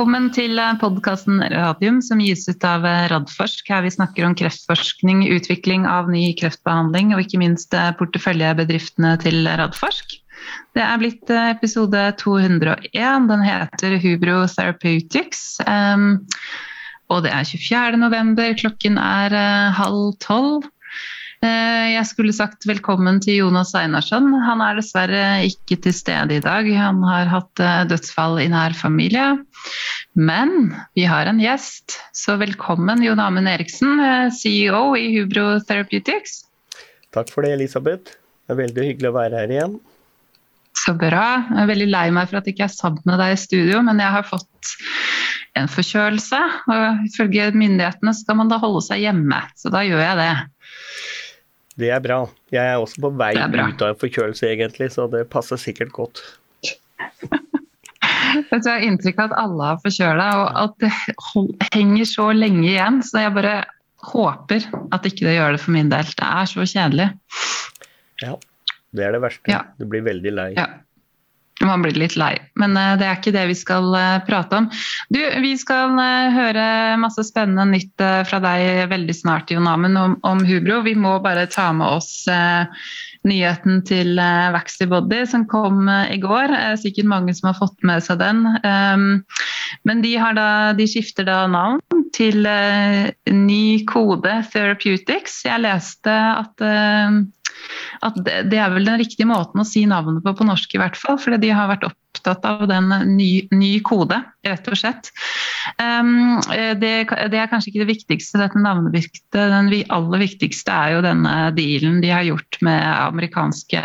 Velkommen til podkasten Radium som gis ut av Radforsk. Her vi snakker om kreftforskning, utvikling av ny kreftbehandling og ikke minst porteføljebedriftene til Radforsk. Det er blitt episode 201. Den heter Hubro Therapeutics. Og det er 24. november, klokken er halv tolv. Eh, jeg skulle sagt velkommen til Jonas Einarsson. Han er dessverre ikke til stede i dag. Han har hatt eh, dødsfall i nær familie. Men vi har en gjest, så velkommen Jon Amund Eriksen, eh, CEO i Hubro Therapeutics. Takk for det, Elisabeth. Det er veldig hyggelig å være her igjen. Så bra. Jeg er veldig lei meg for at jeg ikke er sammen med deg i studio, men jeg har fått en forkjølelse. Og ifølge myndighetene skal man da holde seg hjemme, så da gjør jeg det. Det er bra. Jeg er også på vei ut av forkjølelse, egentlig, så det passer sikkert godt. Jeg har inntrykk av at alle har forkjøla, og at det henger så lenge igjen. Så jeg bare håper at ikke det gjør det for min del. Det er så kjedelig. Ja, det er det verste. Ja. Du blir veldig lei. Ja. Man blir litt lei, men eh, det er ikke det vi skal eh, prate om. Du, vi skal eh, høre masse spennende nytt fra deg veldig snart, Jon Amund, om, om, Hubro. Vi må bare ta med oss nyheten til Vaxibody som kom i går. Sikkert mange som har fått med seg den. Ehm, men de, da, de skifter da navn til ny kode Therapeutics. Jeg leste at at det, er vel den riktige måten å si navnet på på norsk, i hvert fall. Fordi de har vært opptatt av den ny, ny kode, rett og slett. Um, det, det, er kanskje ikke det viktigste, dette navnebyttet. Den aller viktigste er jo denne dealen de har gjort med amerikanske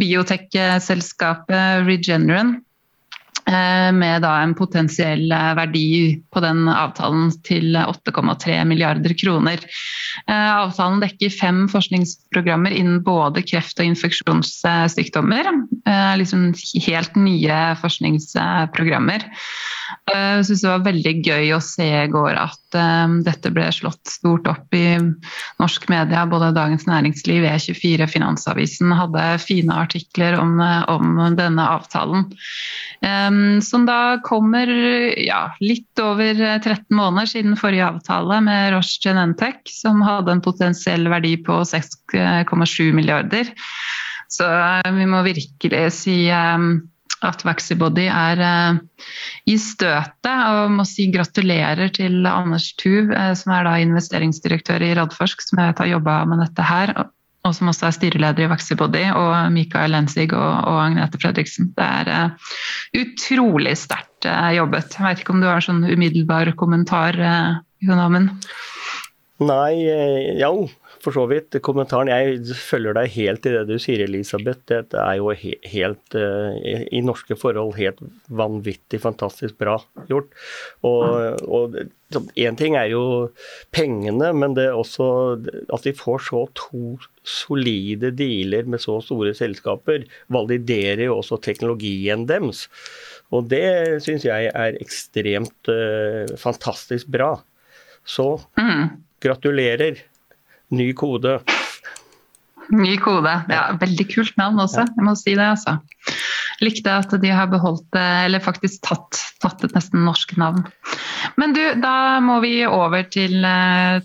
biotek-selskapet Regeneron Eh, da en potensiell eh, verdi på den avtalen til 8,3 milliarder kroner. Eh, avtalen dekker fem forskningsprogrammer innen både kreft og infeksjonssykdommer. Liksom helt nye forskningsprogrammer. Jeg synes det var veldig gøy å se i går at dette ble slått stort opp i norsk media. Både Dagens Næringsliv, E24, Finansavisen hadde fine artikler om, om denne avtalen. Um, som da kommer ja, litt over 13 måneder siden forrige avtale med Roche Genentech, som hadde en potensiell verdi på 6,7 milliarder. Så uh, vi må virkelig si um, at Vaxibody er i støtet, og må si gratulerer til Anders Tuv, som er da investeringsdirektør i Radforsk, som jeg vet har jobba med dette her og som også er styreleder i Vaxibody, og Mikael Lensig og, og Agnete Fredriksen. Det er uh, utrolig sterkt uh, jobbet. Jeg vet ikke om du har en sånn umiddelbar kommentar, uh, Jon Amund? Nei, ja, for så vidt. Kommentaren Jeg følger deg helt i det du sier, Elisabeth. Det er jo helt, i norske forhold, helt vanvittig fantastisk bra gjort. Og, Én ting er jo pengene, men det er også at vi får så to solide dealer med så store selskaper, validerer jo også teknologien deres. Og det syns jeg er ekstremt uh, fantastisk bra. Så mm. Gratulerer. Ny kode. Ny kode. Ja, veldig kult navn også, jeg må si det, altså. Likte at de har beholdt eller faktisk tatt, tatt et nesten norsk navn. Men du, da må vi over til,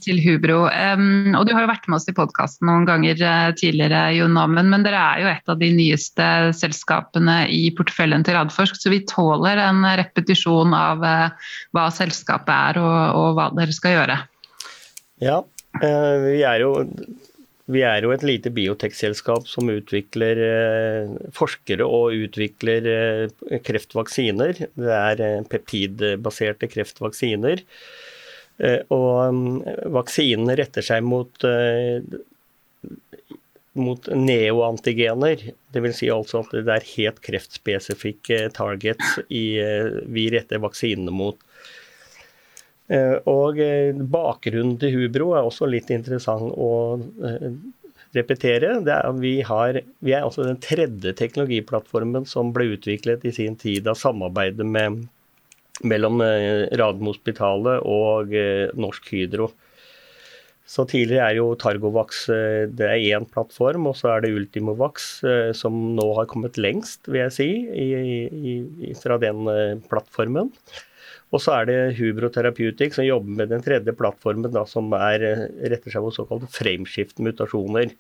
til Hubro. Um, og du har jo vært med oss i podkasten noen ganger uh, tidligere, Jon Amund, men dere er jo et av de nyeste selskapene i porteføljen til Radforsk, så vi tåler en repetisjon av uh, hva selskapet er og, og hva dere skal gjøre. Ja, uh, vi er jo vi er jo et lite biotekselskap som utvikler eh, forskere og utvikler eh, kreftvaksiner. Det er eh, peptidbaserte kreftvaksiner. Og mm, vaksinene retter seg mot, mot neoantigener. Dvs. Si altså at det er helt kreftspesifikke targets vi retter vaksinene mot. Eh, og eh, bakgrunnen til Hubro er også litt interessant å eh, repetere. Er vi, har, vi, er altså den tredje teknologiplattformen som ble utviklet i sin tid av samarbeidet med, mellom Radiumhospitalet og Norsk Hydro. Så tidligere er jo Targovax det er én plattform, og så er det Ultimovax som nå har kommet lengst, vil jeg si, i, i, fra den plattformen. Og så er det Hubro Therapeutic som jobber med den tredje plattformen, da, som er, retter seg mot såkalte framskift-mutasjoner.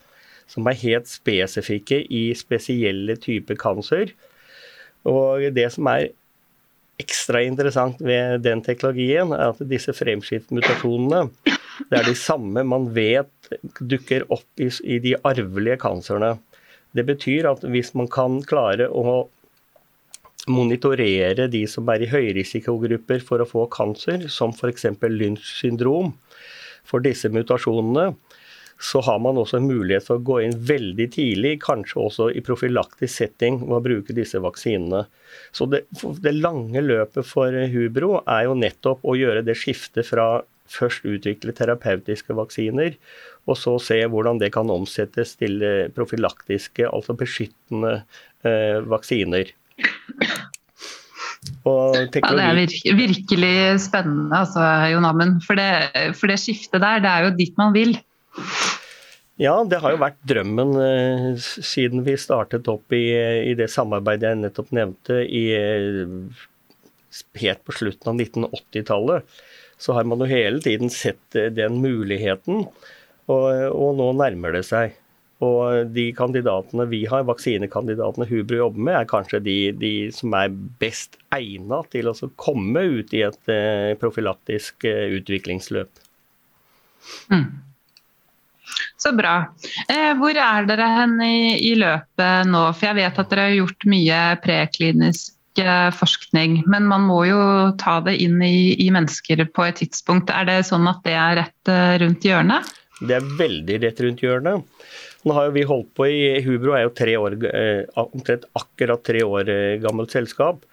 Som er helt spesifikke i spesielle typer cancer. Og det som er ekstra interessant ved den teknologien, er at disse fremskiftmutasjonene det er de samme man vet dukker opp i, i de arvelige kanserne. Det betyr at hvis man kan klare å monitorere de som er i høyrisikogrupper for å få kanser, som f.eks. Lynch syndrom, for disse mutasjonene, så har man også en mulighet for å gå inn veldig tidlig, kanskje også i profylaktisk setting, ved å bruke disse vaksinene. Så det, det, lange løpet for Hubro er jo nettopp å gjøre det skiftet fra først utvikle terapeutiske vaksiner, og så se hvordan det kan omsettes til eh, profylaktiske, altså beskyttende eh, vaksiner. Ja, det er virkelig spennende, altså, Jon Amund. For, for, det skiftet der, det er jo dit man vil. Ja, det har jo vært drømmen eh, siden vi startet opp i, i, det samarbeidet jeg nettopp nevnte i, helt på slutten av 1980-tallet. Så har man jo hele tiden sett eh, den muligheten, og, og nå nærmer det seg. Og de kandidatene vi har, vaksinekandidatene Hubro jobber med, er kanskje de, de som er best egnet til å komme ut i et eh, profylaktisk utviklingsløp. Mm. Så bra. Eh, hvor er dere hen i, i, løpet nå? For jeg vet at dere har gjort mye preklinisk eh, forskning, men man må jo ta det inn i, i, mennesker på et tidspunkt. Er det sånn at det er rett eh, rundt hjørnet? Det er veldig rett rundt hjørnet. Nå har jo vi holdt på i Hubro er jo tre år, eh, omtrent akkurat tre år eh, gammelt selskap.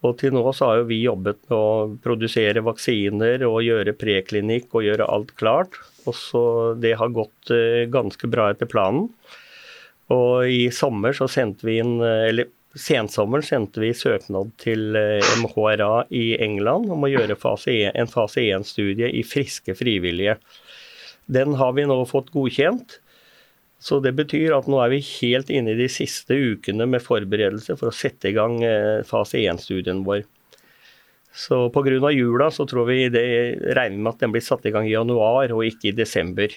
Og til nå så har jo vi jobbet med å produsere vaksiner og gjøre preklinikk og gjøre alt klart. Og så det har gått eh, ganske bra etter planen. Og i sommer så sendte vi inn, eller sensommeren sendte vi søknad til MHRA i England om å gjøre fase 1, e, en fase 1-studie i friske frivillige. Den har vi nå fått godkjent. Så det betyr at nå er vi helt inne i de siste ukene med forberedelse for å sette i gang fase 1-studien vår. Så pga. jula så tror vi det regner med at den blir satt i gang i januar og ikke i desember.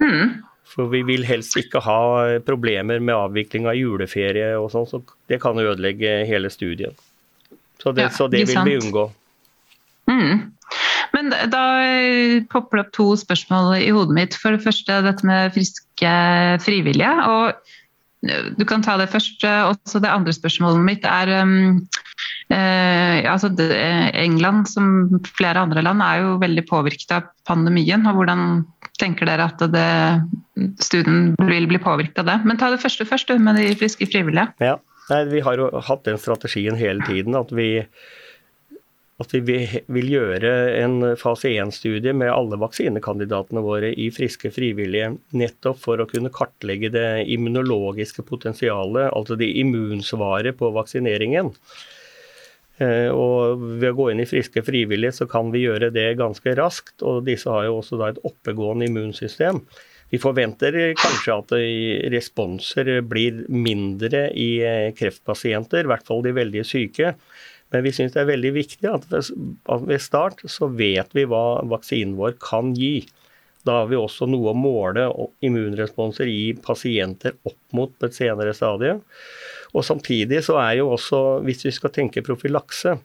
Mm. For vi vil helst ikke ha problemer med avvikling av juleferie og sånn, så det kan ødelegge hele studien. Så det, ja, så det vil vi unngå. Mm. Men da popper det opp to spørsmål i hodet mitt. For det første dette med friske frivillige. og Du kan ta det først. Også det andre spørsmålet mitt er um, Eh, altså England, som flere andre land, er jo veldig påvirket av pandemien. og Hvordan tenker dere at det, studien vil bli påvirket av det? Men ta det første først, med de friske frivillige. Ja, Nei, Vi har jo hatt den strategien hele tiden. at vi at vi vil gjøre en fase 1-studie med alle vaksinekandidatene våre i friske frivillige, nettopp for å kunne kartlegge det immunologiske potensialet, altså det immunsvaret på vaksineringen. Eh, og ved å gå inn i friske frivillige, så kan vi gjøre det ganske raskt. Og disse har jo også et oppegående immunsystem. Vi forventer kanskje at responser blir mindre i eh, kreftpasienter, i hvert fall de veldig syke. Men vi syns det er veldig viktig at ved start så vet vi hva vaksinen vår kan gi. Da har vi også noe å måle immunresponser i pasienter opp mot på et senere stadie. Og samtidig så er jo også, hvis vi skal tenke profylakse,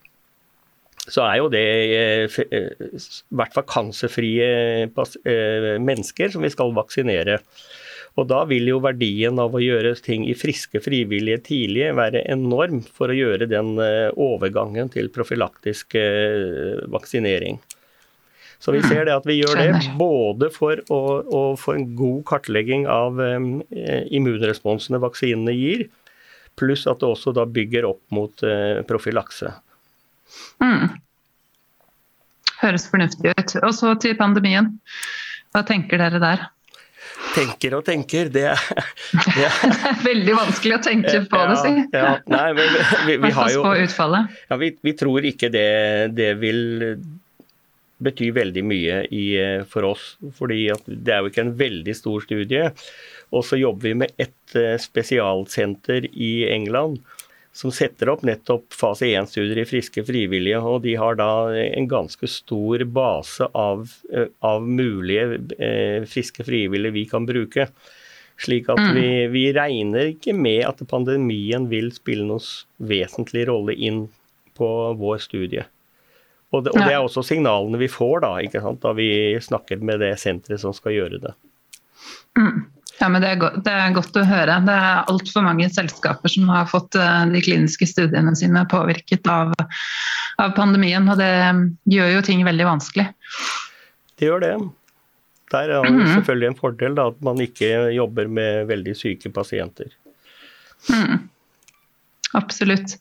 så er jo det eh, eh, i hvert fall kancerfrie eh, mennesker som vi skal vaksinere. Og da vil jo verdien av å gjøre ting i friske frivillige tidlig være enorm for å gjøre den overgangen til profylaktisk vaksinering. Så vi ser det at vi gjør det både for å, å få en god kartlegging av immunresponsene vaksinene gir, Pluss at det også da bygger opp mot eh, profylakse. Mm. Høres fornuftig ut. Og så til pandemien. Hva tenker dere der? Tenker og tenker, det er, det er Veldig vanskelig å tenke på det, si. Ja, nei, men vi, vi, vi har jo ja, vi, vi, tror ikke det, det vil bety veldig mye i, eh, for oss. fordi det er jo ikke en veldig stor studie. Og så jobber vi med ett eh, spesialsenter i England som setter opp nettopp fase 1-studier i friske frivillige. og De har da en ganske stor base av, eh, av mulige eh, friske frivillige vi kan bruke. Slik at mm. vi, vi, regner ikke med at pandemien vil spille noen vesentlig rolle inn på vår studie. Og det, og det er også signalene vi får da, da vi snakker med det senteret som skal gjøre det. Mm. Ja, men det er, godt, det er, godt, å høre. Det er altfor mange selskaper som har fått uh, de kliniske studiene sine påvirket av, av, pandemien, og det gjør jo ting veldig vanskelig. Det gjør det. Der er det mm -hmm. selvfølgelig en fordel da, at man ikke jobber med veldig syke pasienter. Mm. Absolutt.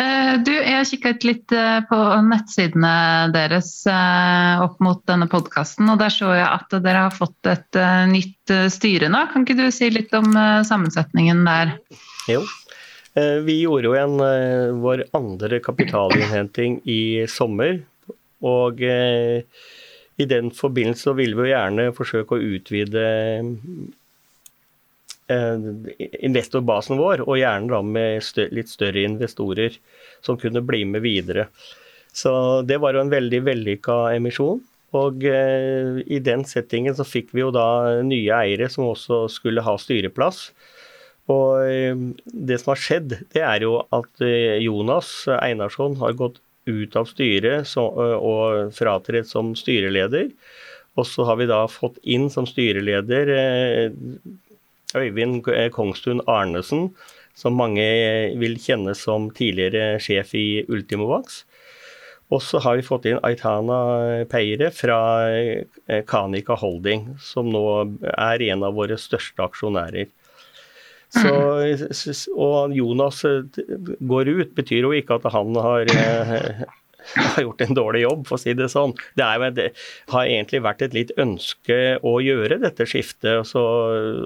Eh, du, jeg kikket litt eh, på nettsidene deres eh, opp mot denne podkasten, og der så jeg at dere har fått et nytt styre nå. Kan ikke du si litt om sammensetningen der? Jo. Vi gjorde jo en, vår andre kapitalinnhenting i sommer. Og i den forbindelse ville vi jo gjerne forsøke å utvide investorbasen vår, og gjerne da med litt større investorer som kunne bli med videre. Så det var jo en veldig vellykka emisjon. Og eh, i den settingen så fikk vi jo da nye eiere som også skulle ha styreplass. Og eh, det som har skjedd, det er jo at eh, Jonas Einarsson har gått ut av styret og fratredt som styreleder. Og så har vi da fått inn som styreleder eh, Øyvind Kongstun Arnesen, som mange vil kjenne som tidligere sjef i Ultimovax. Og så har vi fått inn Aitana Peire fra eh, Kanika Holding, som nå er en av våre største aksjonærer. Så, og Jonas eh, går ut, betyr jo ikke at han har eh, har gjort en dårlig jobb, for å si det sånn. Det, er, det har egentlig vært et litt ønske å gjøre dette skiftet. så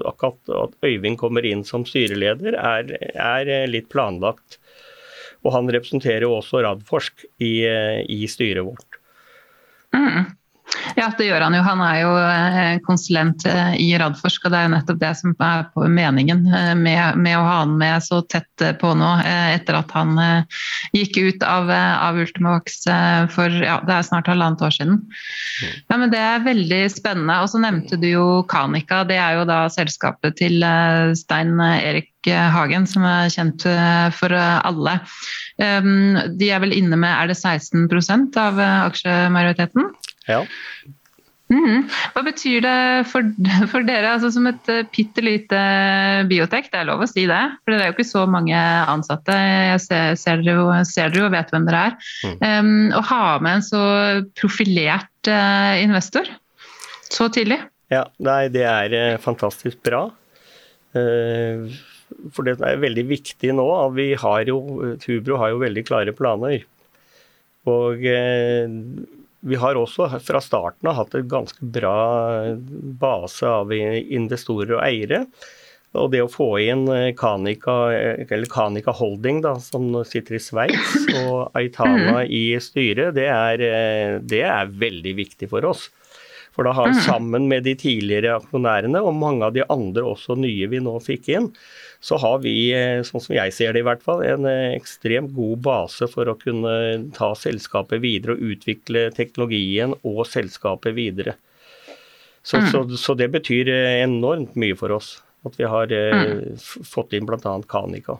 Akkurat at Øyvind kommer inn som styreleder, er, er litt planlagt. Og han representerer jo også Radforsk i, i styret vårt. Mm. Ja, det gjør han jo. Han er jo eh, konsulent eh, i Radforsk, og det er jo nettopp det som er meningen eh, med, med å ha han med så tett på nå, etter at han gikk ut av, av Ultimovax for ja, det er snart halvannet år siden. Ja, men Det er veldig spennende. Og så nevnte du jo Kanika. Det er jo da selskapet til Stein Erik Hagen, som er kjent for alle. Ehm, de er vel inne med er det 16% av aksjemajoriteten? Ja. Mm. Hva betyr det for, for dere altså som et uh, bitte lite biotek? Det er lov å si det, for det er jo ikke så mange ansatte. Jeg ser, ser, dere, jo, ser dere, jo, vet hvem dere er. Mm. Um, å ha med en så profilert uh, investor så tidlig? Ja, nei, det er uh, fantastisk bra. for det er veldig viktig nå. Vi har jo, Hubro har jo veldig klare planer. Og vi har også fra starten av hatt et ganske bra base av investorer og eiere. Og det å få inn Kanika, eller Kanika Holding, da, som sitter i Sveits, og Aitana mm. i styret, det er, det er, veldig viktig for oss. For da har vi mm. sammen med de tidligere aksjonærene, og mange av de andre også nye vi nå fikk inn, så har vi, eh, sånn som jeg ser det i hvert fall, en eh, ekstremt god base for å kunne ta selskapet videre og utvikle teknologien og selskapet videre. Så, mm. så, så det betyr eh, enormt mye for oss at vi har mm. fått inn bl.a. Kanika.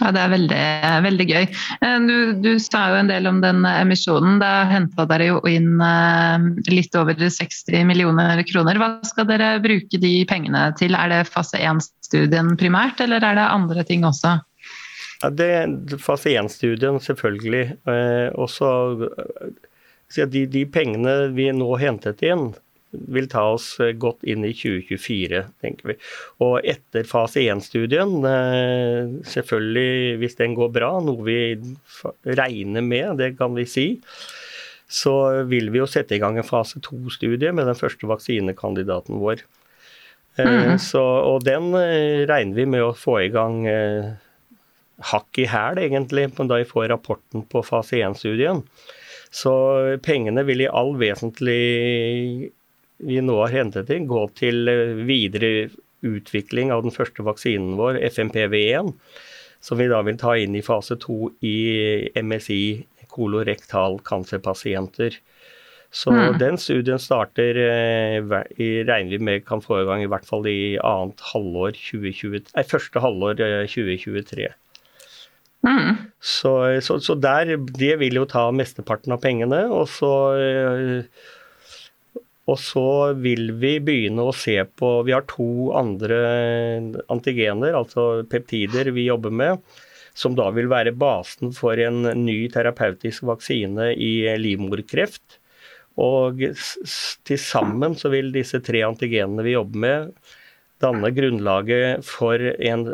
Ja, Det er veldig, veldig gøy. Eh, du, du, sa jo en del om den emisjonen. Da henta dere jo inn eh, litt over 60 millioner kroner. Hva skal dere bruke de pengene til? Er det fase 1-studien primært, eller er det andre ting også? Ja, det er Fase 1-studien, selvfølgelig. Eh, også de, de pengene vi nå hentet inn, vil ta oss eh, godt inn i 2024, tenker vi. Og etter fase 1-studien, eh, selvfølgelig hvis den går bra, noe vi regner med, det kan vi si, så vil vi jo sette i gang en fase 2-studie med den første vaksinekandidaten vår. Mm. Så, og den regner vi med å få i gang hakk i hæl, egentlig, da vi får rapporten på fase 1-studien. Så pengene vil i all vesentlig vi nå har hentet inn, gå til eh, videre utvikling av den første vaksinen vår, FMPV1. som vi da vil ta inn i fase to i MSI, kolorektal kanserpasienter. Så mm. den studien starter eh, regner vi med kan få i gang i hvert fall i halvår 2020, nei, første halvår 2023. Eh, mm. Så, så, så, der Det vil jo ta mesteparten av pengene. Og så, og så vil vi begynne å se på Vi har to andre antigener, altså peptider, vi jobber med. Som da vil være basen for en ny terapeutisk vaksine i livmorkreft. Og til sammen så vil disse tre antigenene vi jobber med, danne grunnlaget for en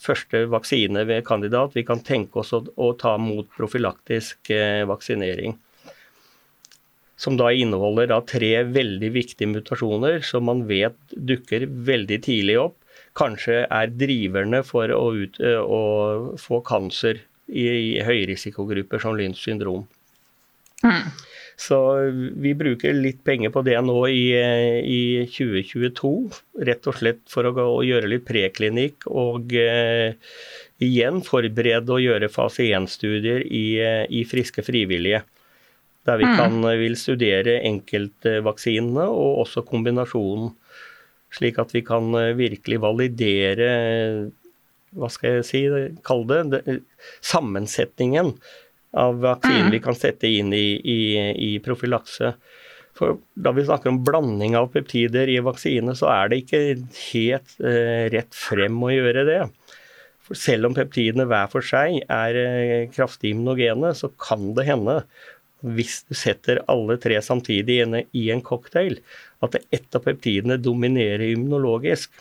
første vaksine ved kandidat vi kan tenke oss å, å ta mot profylaktisk eh, vaksinering. Som da inneholder da tre veldig viktige mutasjoner som man vet dukker veldig tidlig opp. Kanskje er driverne for å, ut, å få kanser i, i høyrisikogrupper som Lyns syndrom. Mm. Så vi bruker litt penger på det nå i, i 2022, rett og slett for å, å gjøre litt preklinikk og eh, igjen forberede og gjøre fase 1-studier i, i, friske frivillige. Der vi mm. kan, vil studere enkeltvaksinene og også kombinasjonen. Slik at vi kan eh, virkelig validere hva skal jeg si, kalle det, sammensetningen av vaksinen mm. vi kan sette inn i, i, i profylakse. For da vi snakker om blanding av peptider i vaksine, så er det ikke helt eh, rett frem å gjøre det. For selv om peptidene hver for seg er eh, kraftig immunogene, så kan det hende, hvis du setter alle tre samtidig i en cocktail, at ett av peptidene dominerer immunologisk.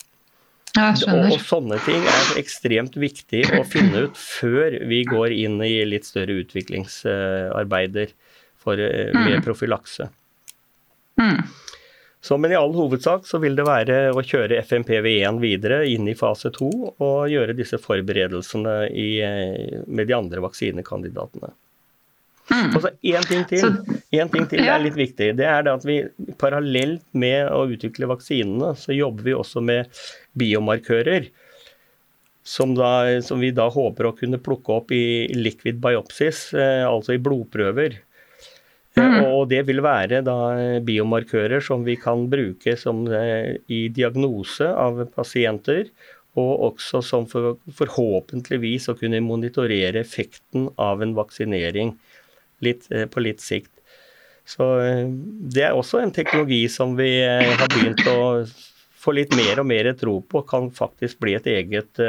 Og, og, sånne ting er ekstremt viktig å finne ut før vi går inn i litt større utviklingsarbeider for, eh, med mm. profylakse. Mm. Så, men i all hovedsak så vil det være å kjøre FMPV1 videre inn i fase 2 og gjøre disse forberedelsene i, eh, med de andre vaksinekandidatene. Mm. Og så Én ting til en ting til er litt viktig. Det er det at vi parallelt med å utvikle vaksinene, så jobber vi også med biomarkører. Som, da, som vi da håper å kunne plukke opp i liquid biopsis, eh, altså i blodprøver. Eh, mm. Og det vil være da biomarkører som vi kan bruke som, eh, i diagnose av pasienter. Og også som for, forhåpentligvis å kunne monitorere effekten av en vaksinering litt, eh, på litt sikt. Så eh, det er også en teknologi som vi eh, har begynt å få litt mer og mer tro på kan faktisk bli et eget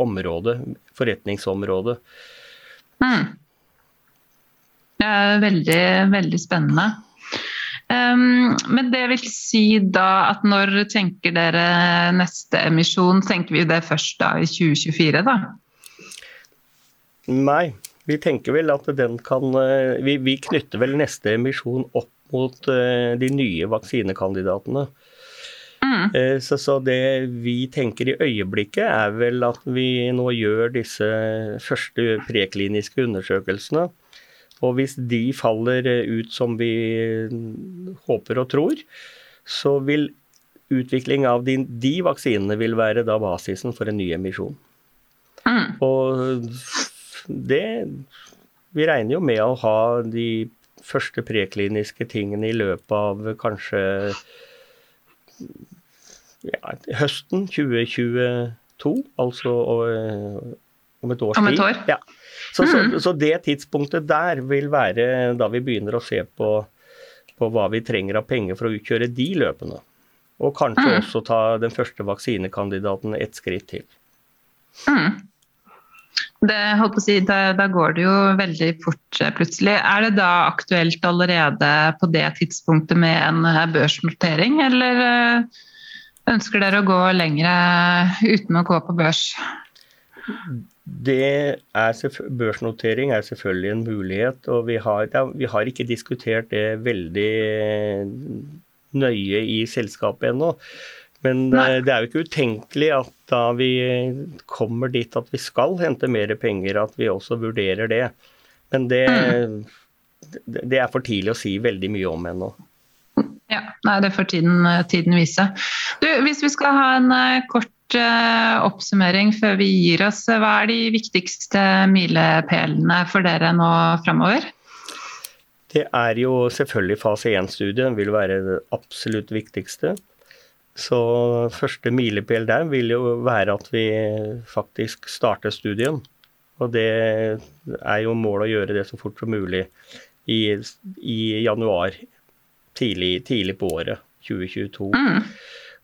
område, forretningsområde. Mm. Veldig, veldig spennende. Um, men det vil si da at når tenker dere neste emisjon? Tenker vi det først da i 2024, da? Nei, vi tenker vel at den kan eh, Vi, vi knytter vel neste emisjon opp mot uh, de nye vaksinekandidatene. Mm. Uh, så, så, det vi tenker i øyeblikket, er vel at vi nå gjør disse første prekliniske undersøkelsene. Og hvis de faller ut som vi håper og tror, så vil utvikling av de, de vaksinene vil være da basisen for en ny emisjon. Mm. Og det Vi regner jo med å ha de første prekliniske tingene i løpet av kanskje ja, høsten 2022, altså om et års tid. Om et år? Ja. Så, mm. så, så, det tidspunktet der vil være da vi begynner å se på, på hva vi trenger av penger for å utkjøre de løpene. Og kanskje mm. også ta den første vaksinekandidaten et skritt til. Mm. Det, si, da, da, går det jo veldig fort eh, plutselig. Er det da aktuelt allerede på det tidspunktet med en eh, børsnotering, eller eh, ønsker dere å gå lengre uten å gå på børs? Er, børsnotering er selvfølgelig en mulighet, og vi har, vi har ikke diskutert det veldig nøye i selskapet ennå. Men. Eh, det er jo ikke utenkelig at da vi kommer dit at vi skal hente mer penger, at vi også vurderer det. Men det, mm. det er for tidlig å si veldig mye om ennå. Ja, nei, det får tiden, tiden vise. Du, hvis vi skal ha en uh, kort oppsummering før vi gir oss. Hva er de viktigste milepælene for dere nå framover? Det er jo selvfølgelig fase 1-studien vil være det absolutt viktigste. Så første milepæl der vil jo være at vi faktisk starter studien. Og det er jo målet å gjøre det så fort som mulig i, i januar, tidlig, tidlig, på året 2022. Mm.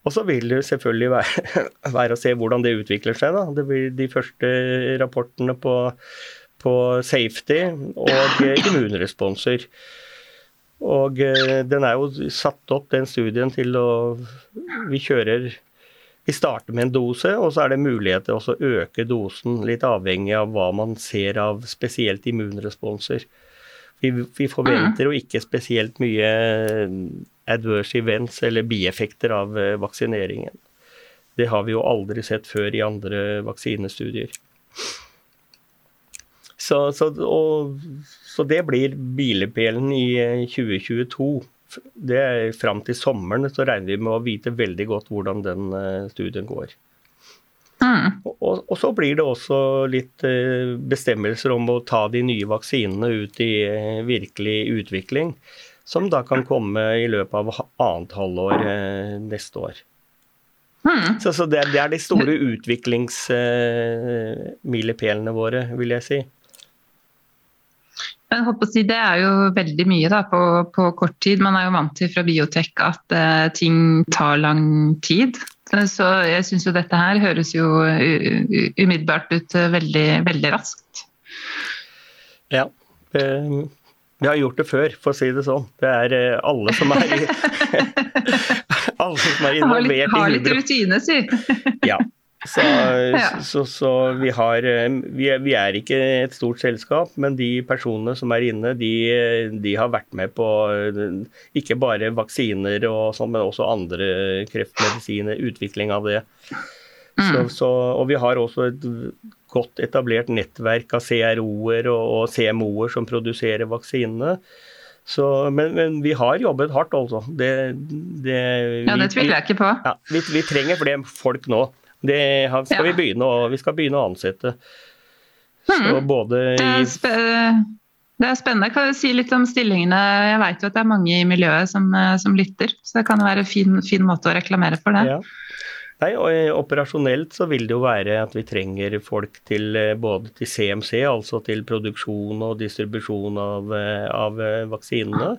Og så vil det selvfølgelig være, være, å se hvordan det utvikler seg. Da. Det blir de første rapportene på, på safety og immunresponser. Og eh, den er jo satt opp, den studien, til å Vi kjører Vi starter med en dose, og så er det mulighet til å øke dosen, litt avhengig av hva man ser av spesielt immunresponser. Vi, vi forventer jo ikke spesielt mye adverse events eller bieffekter av eh, vaksineringen. Det har vi jo aldri sett før i andre vaksinestudier. Så, så, og, så det blir bilepelen i 2022. Eh, det er Fram til sommeren så regner vi med å vite veldig godt hvordan den eh, studien går. Mm. Og, og, så blir det også litt bestemmelser om å ta de nye vaksinene ut i virkelig utvikling som da kan komme i løpet av annet halvår eh, neste år. Mm. Så, så det, det, er de store utviklingsmilepælene eh, våre, vil jeg si. Jeg håper å si, Det er jo veldig mye da, på, på, kort tid. Man er jo vant til fra biotek at eh, ting tar lang tid. Så jeg syns jo dette her høres jo umiddelbart ut uh, veldig, veldig raskt. Ja. Vi har gjort det før, for å si det sånn. Det er eh, alle som er Alle som er involvert i Hubro. Har litt rutine, si. ja. Så, ja. så, så vi, har, eh, vi, vi, er, ikke et stort selskap, men de personene som er inne, de, de har vært med på eh, ikke bare vaksiner og sånn, men også andre kreftmedisiner, utvikling av det. Mm. Så, og vi har også et godt etablert nettverk av CRO-er og, og CMO-er som produserer vaksinene. Så, men, men, vi har jobbet hardt, altså. Det, det, ja, det tviler jeg ikke på. Ja, vi, vi, trenger flere folk nå. Det skal ja. vi, begynne å, vi skal begynne å ansette. Så mm. både i det er, det er spennende. Kan du si litt om stillingene? Jeg vet jo at det er mange i miljøet som, som lytter, så det kan være en fin, fin måte å reklamere for det. Ja. Nei, og eh, Operasjonelt så vil det jo være at vi trenger folk til eh, både til CMC, altså til produksjon og distribusjon av, eh, av vaksinene.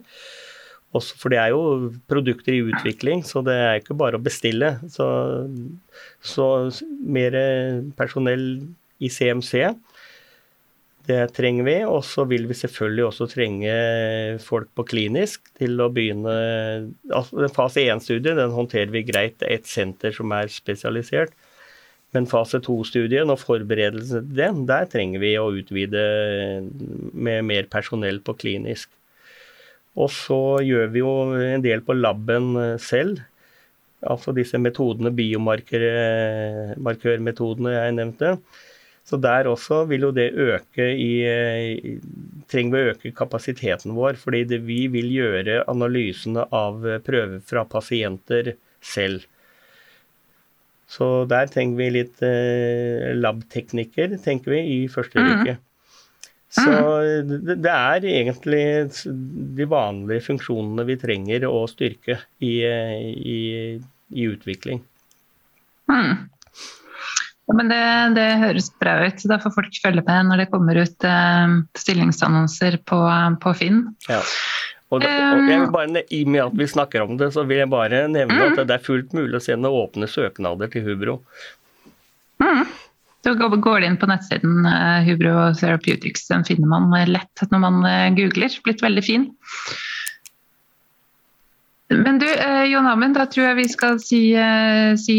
Også for det er jo produkter i utvikling, så det er ikke bare å bestille. Så, så mer personell i CMC det trenger vi. Og så vil vi selvfølgelig også trenge folk på klinisk til å begynne altså Fase 1-studien den håndterer vi greit. Et senter som er spesialisert. Men fase 2-studien og forberedelsene til den, der trenger vi å utvide med mer personell på klinisk. Og så gjør vi jo en del på laben selv. Altså disse metodene, biomarkørmetodene jeg nevnte. Så der også vil jo det øke i Trenger vi å øke kapasiteten vår, fordi det, vi vil gjøre analysene av prøver fra pasienter selv. Så der trenger vi litt eh, labteknikker, tenker vi, i første mm. Så det, det er egentlig de vanlige funksjonene vi trenger å styrke i, i, i utvikling. Mm. Men det, det, høres bra ut. Da får folk følge med når det kommer ut uh, stillingsannonser på, på Finn. Ja. Og, det, og bare, I og med at vi snakker om det, så vil jeg bare nevne mm. at det er fullt mulig å sende åpne søknader til Hubro. Mm. Så går det inn på nettsiden uh, Hubro Therapeutics. Den finner man lett når man uh, googler. Blitt veldig fin. Men du, uh, Jon Amund, da tror jeg vi skal si, eh, si,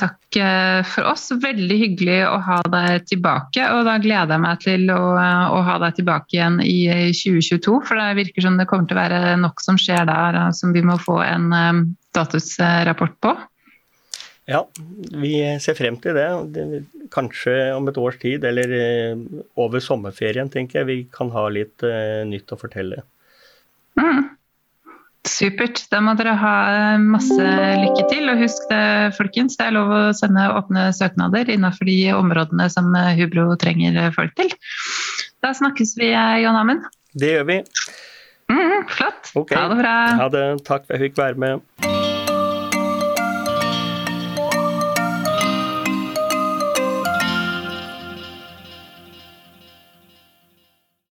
takk eh, for oss. Veldig hyggelig å ha deg tilbake. Og da gleder jeg meg til å, å, ha deg tilbake igjen i 2022. For det virker som det kommer til å være nok som skjer der som vi må få en statusrapport på. Ja, vi ser frem til det. Kanskje om et års tid, eller over sommerferien, tenker jeg vi kan ha litt nytt å fortelle. Mm. Supert. Da må dere ha masse lykke til. Og husk det, folkens, det er lov å sende åpne søknader innenfor de områdene som Hubro trenger folk til. Da snakkes vi, John Amund. Det gjør vi. Mm, flott. Okay. Ha det bra. Ha det. Takk for at jeg fikk være med.